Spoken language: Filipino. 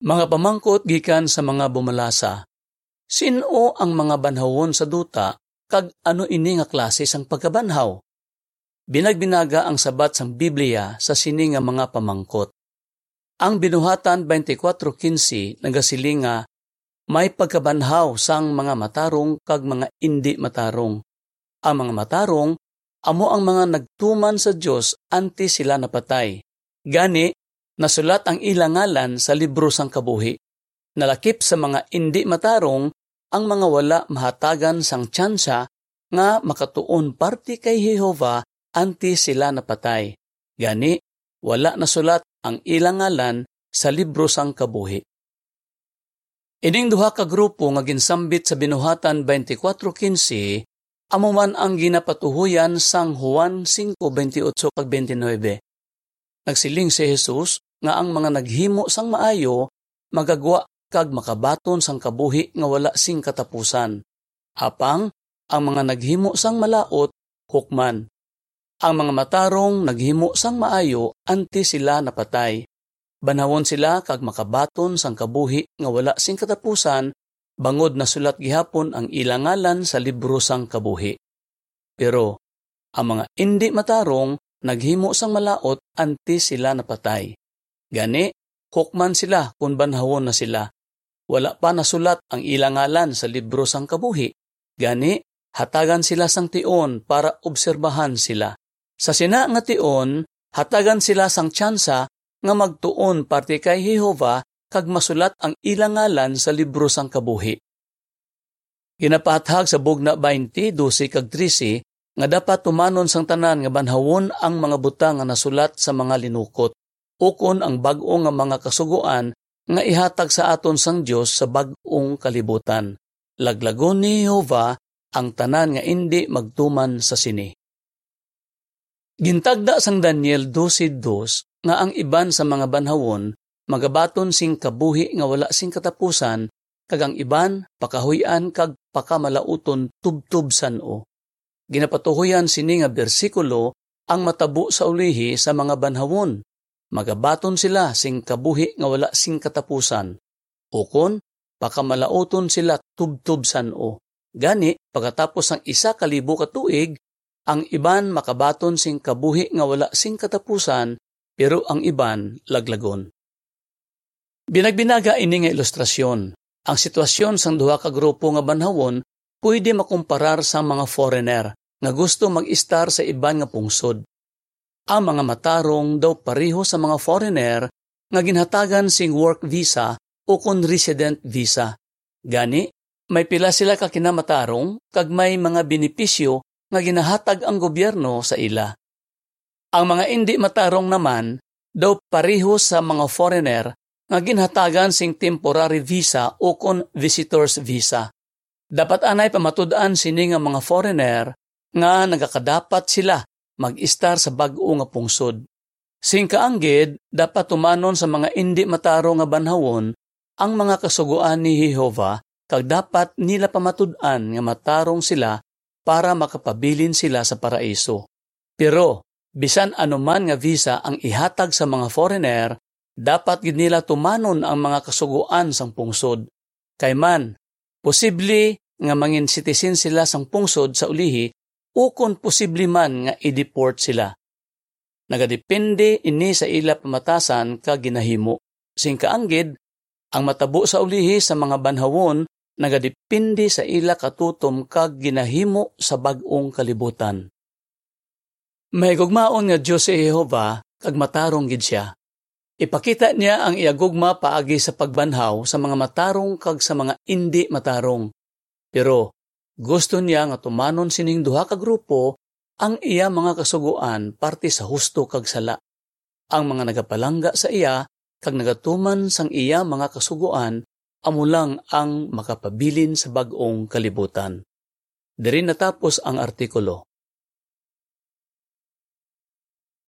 Mga pamangkot gikan sa mga bumalasa. Sino ang mga banhawon sa duta kag ano ini nga klase sang pagkabanhaw? Binagbinaga ang sabat sang Biblia sa sini nga mga pamangkot. Ang binuhatan 24:15 nagasilinga may pagkabanhaw sang mga matarong kag mga indi matarong. Ang mga matarong amo ang mga nagtuman sa Dios anti sila napatay. Gani nasulat ang ilangalan sa libro sang kabuhi. Nalakip sa mga indi matarong ang mga wala mahatagan sang tsansa nga makatuon parti kay Jehova anti sila napatay. Gani, wala nasulat ang ilangalan sa libro sang kabuhi. Ining duha ka grupo nga ginsambit sa binuhatan 24:15 amo man ang ginapatuhuyan sang Juan 5:28 kag 29. Nagsiling si Jesus nga ang mga naghimo sang maayo magagwa kag makabaton sang kabuhi nga wala sing katapusan. Apang ang mga naghimo sang malaot hukman. Ang mga matarong naghimo sang maayo anti sila napatay. Banawon sila kag makabaton sang kabuhi nga wala sing katapusan bangod na sulat gihapon ang ilangalan sa libro sang kabuhi. Pero ang mga indi matarong naghimo sang malaot anti sila napatay. Gani, hukman sila kung banhawon na sila. Wala pa nasulat ang ilangalan sa libro sang kabuhi. Gani, hatagan sila sang tion para obserbahan sila. Sa sina nga tion, hatagan sila sang tsansa nga magtuon parte kay Jehova kag masulat ang ilangalan sa libro sang kabuhi. Ginapathag sa bugna 20, 12 kag 13 nga dapat tumanon sang tanan nga banhawon ang mga butang nga nasulat sa mga linukot ukon ang bag-o nga mga kasuguan nga ihatag sa aton sang Dios sa bag-ong kalibutan. Laglagon ni Jehova ang tanan nga indi magtuman sa sini. Gintagda sang Daniel 12:2 nga ang iban sa mga banhawon magabaton sing kabuhi nga wala sing katapusan kag ang iban pakahuyan kag pakamalauton tubtub sano. Ginapatuhuyan sini nga bersikulo ang matabo sa ulihi sa mga banhawon magabaton sila sing kabuhi nga wala sing katapusan. Ukon, pakamalaoton sila tubtub o. Gani, pagkatapos ang isa kalibo katuig, ang iban makabaton sing kabuhi nga wala sing katapusan, pero ang iban laglagon. Binagbinaga ini nga ilustrasyon. Ang sitwasyon sang duha ka grupo nga banhawon pwede makumparar sa mga foreigner nga gusto mag-istar sa iban nga pungsod. Ang mga matarong daw pareho sa mga foreigner nga ginhatagan sing work visa o kon resident visa. Gani, may pila sila ka kinamatarong kag may mga benepisyo nga ginahatag ang gobyerno sa ila. Ang mga indi matarong naman daw pareho sa mga foreigner nga ginhatagan sing temporary visa o kon visitors visa. Dapat anay pamatud-an sini nga mga foreigner nga nagakadapat sila mag-istar sa bag-o nga pungsod. Sing kaanggid, dapat tumanon sa mga indi mataro nga banhawon ang mga kasuguan ni Jehova kag dapat nila pamatud-an nga matarong sila para makapabilin sila sa paraiso. Pero, bisan anuman nga visa ang ihatag sa mga foreigner, dapat gid nila tumanon ang mga kasuguan sang pungsod. Kay man, posible nga mangin citizen sila sang pungsod sa ulihi ukon posible man nga i-deport sila. Nagadepende ini sa ila pamatasan ka ginahimo. Sing kaanggid, ang matabo sa ulihi sa mga banhawon nagadepende sa ila katutom kag ginahimo sa bag-ong kalibutan. May gugmaon nga Diyos si Jehova kag matarong gid siya. Ipakita niya ang iagugma paagi sa pagbanhaw sa mga matarong kag sa mga indi matarong. Pero gusto niya nga tumanon sining duha ka grupo ang iya mga kasuguan parte sa husto kag sala. Ang mga nagapalangga sa iya kag nagatuman sang iya mga kasuguan amo lang ang makapabilin sa bag-ong kalibutan. Diri natapos ang artikulo.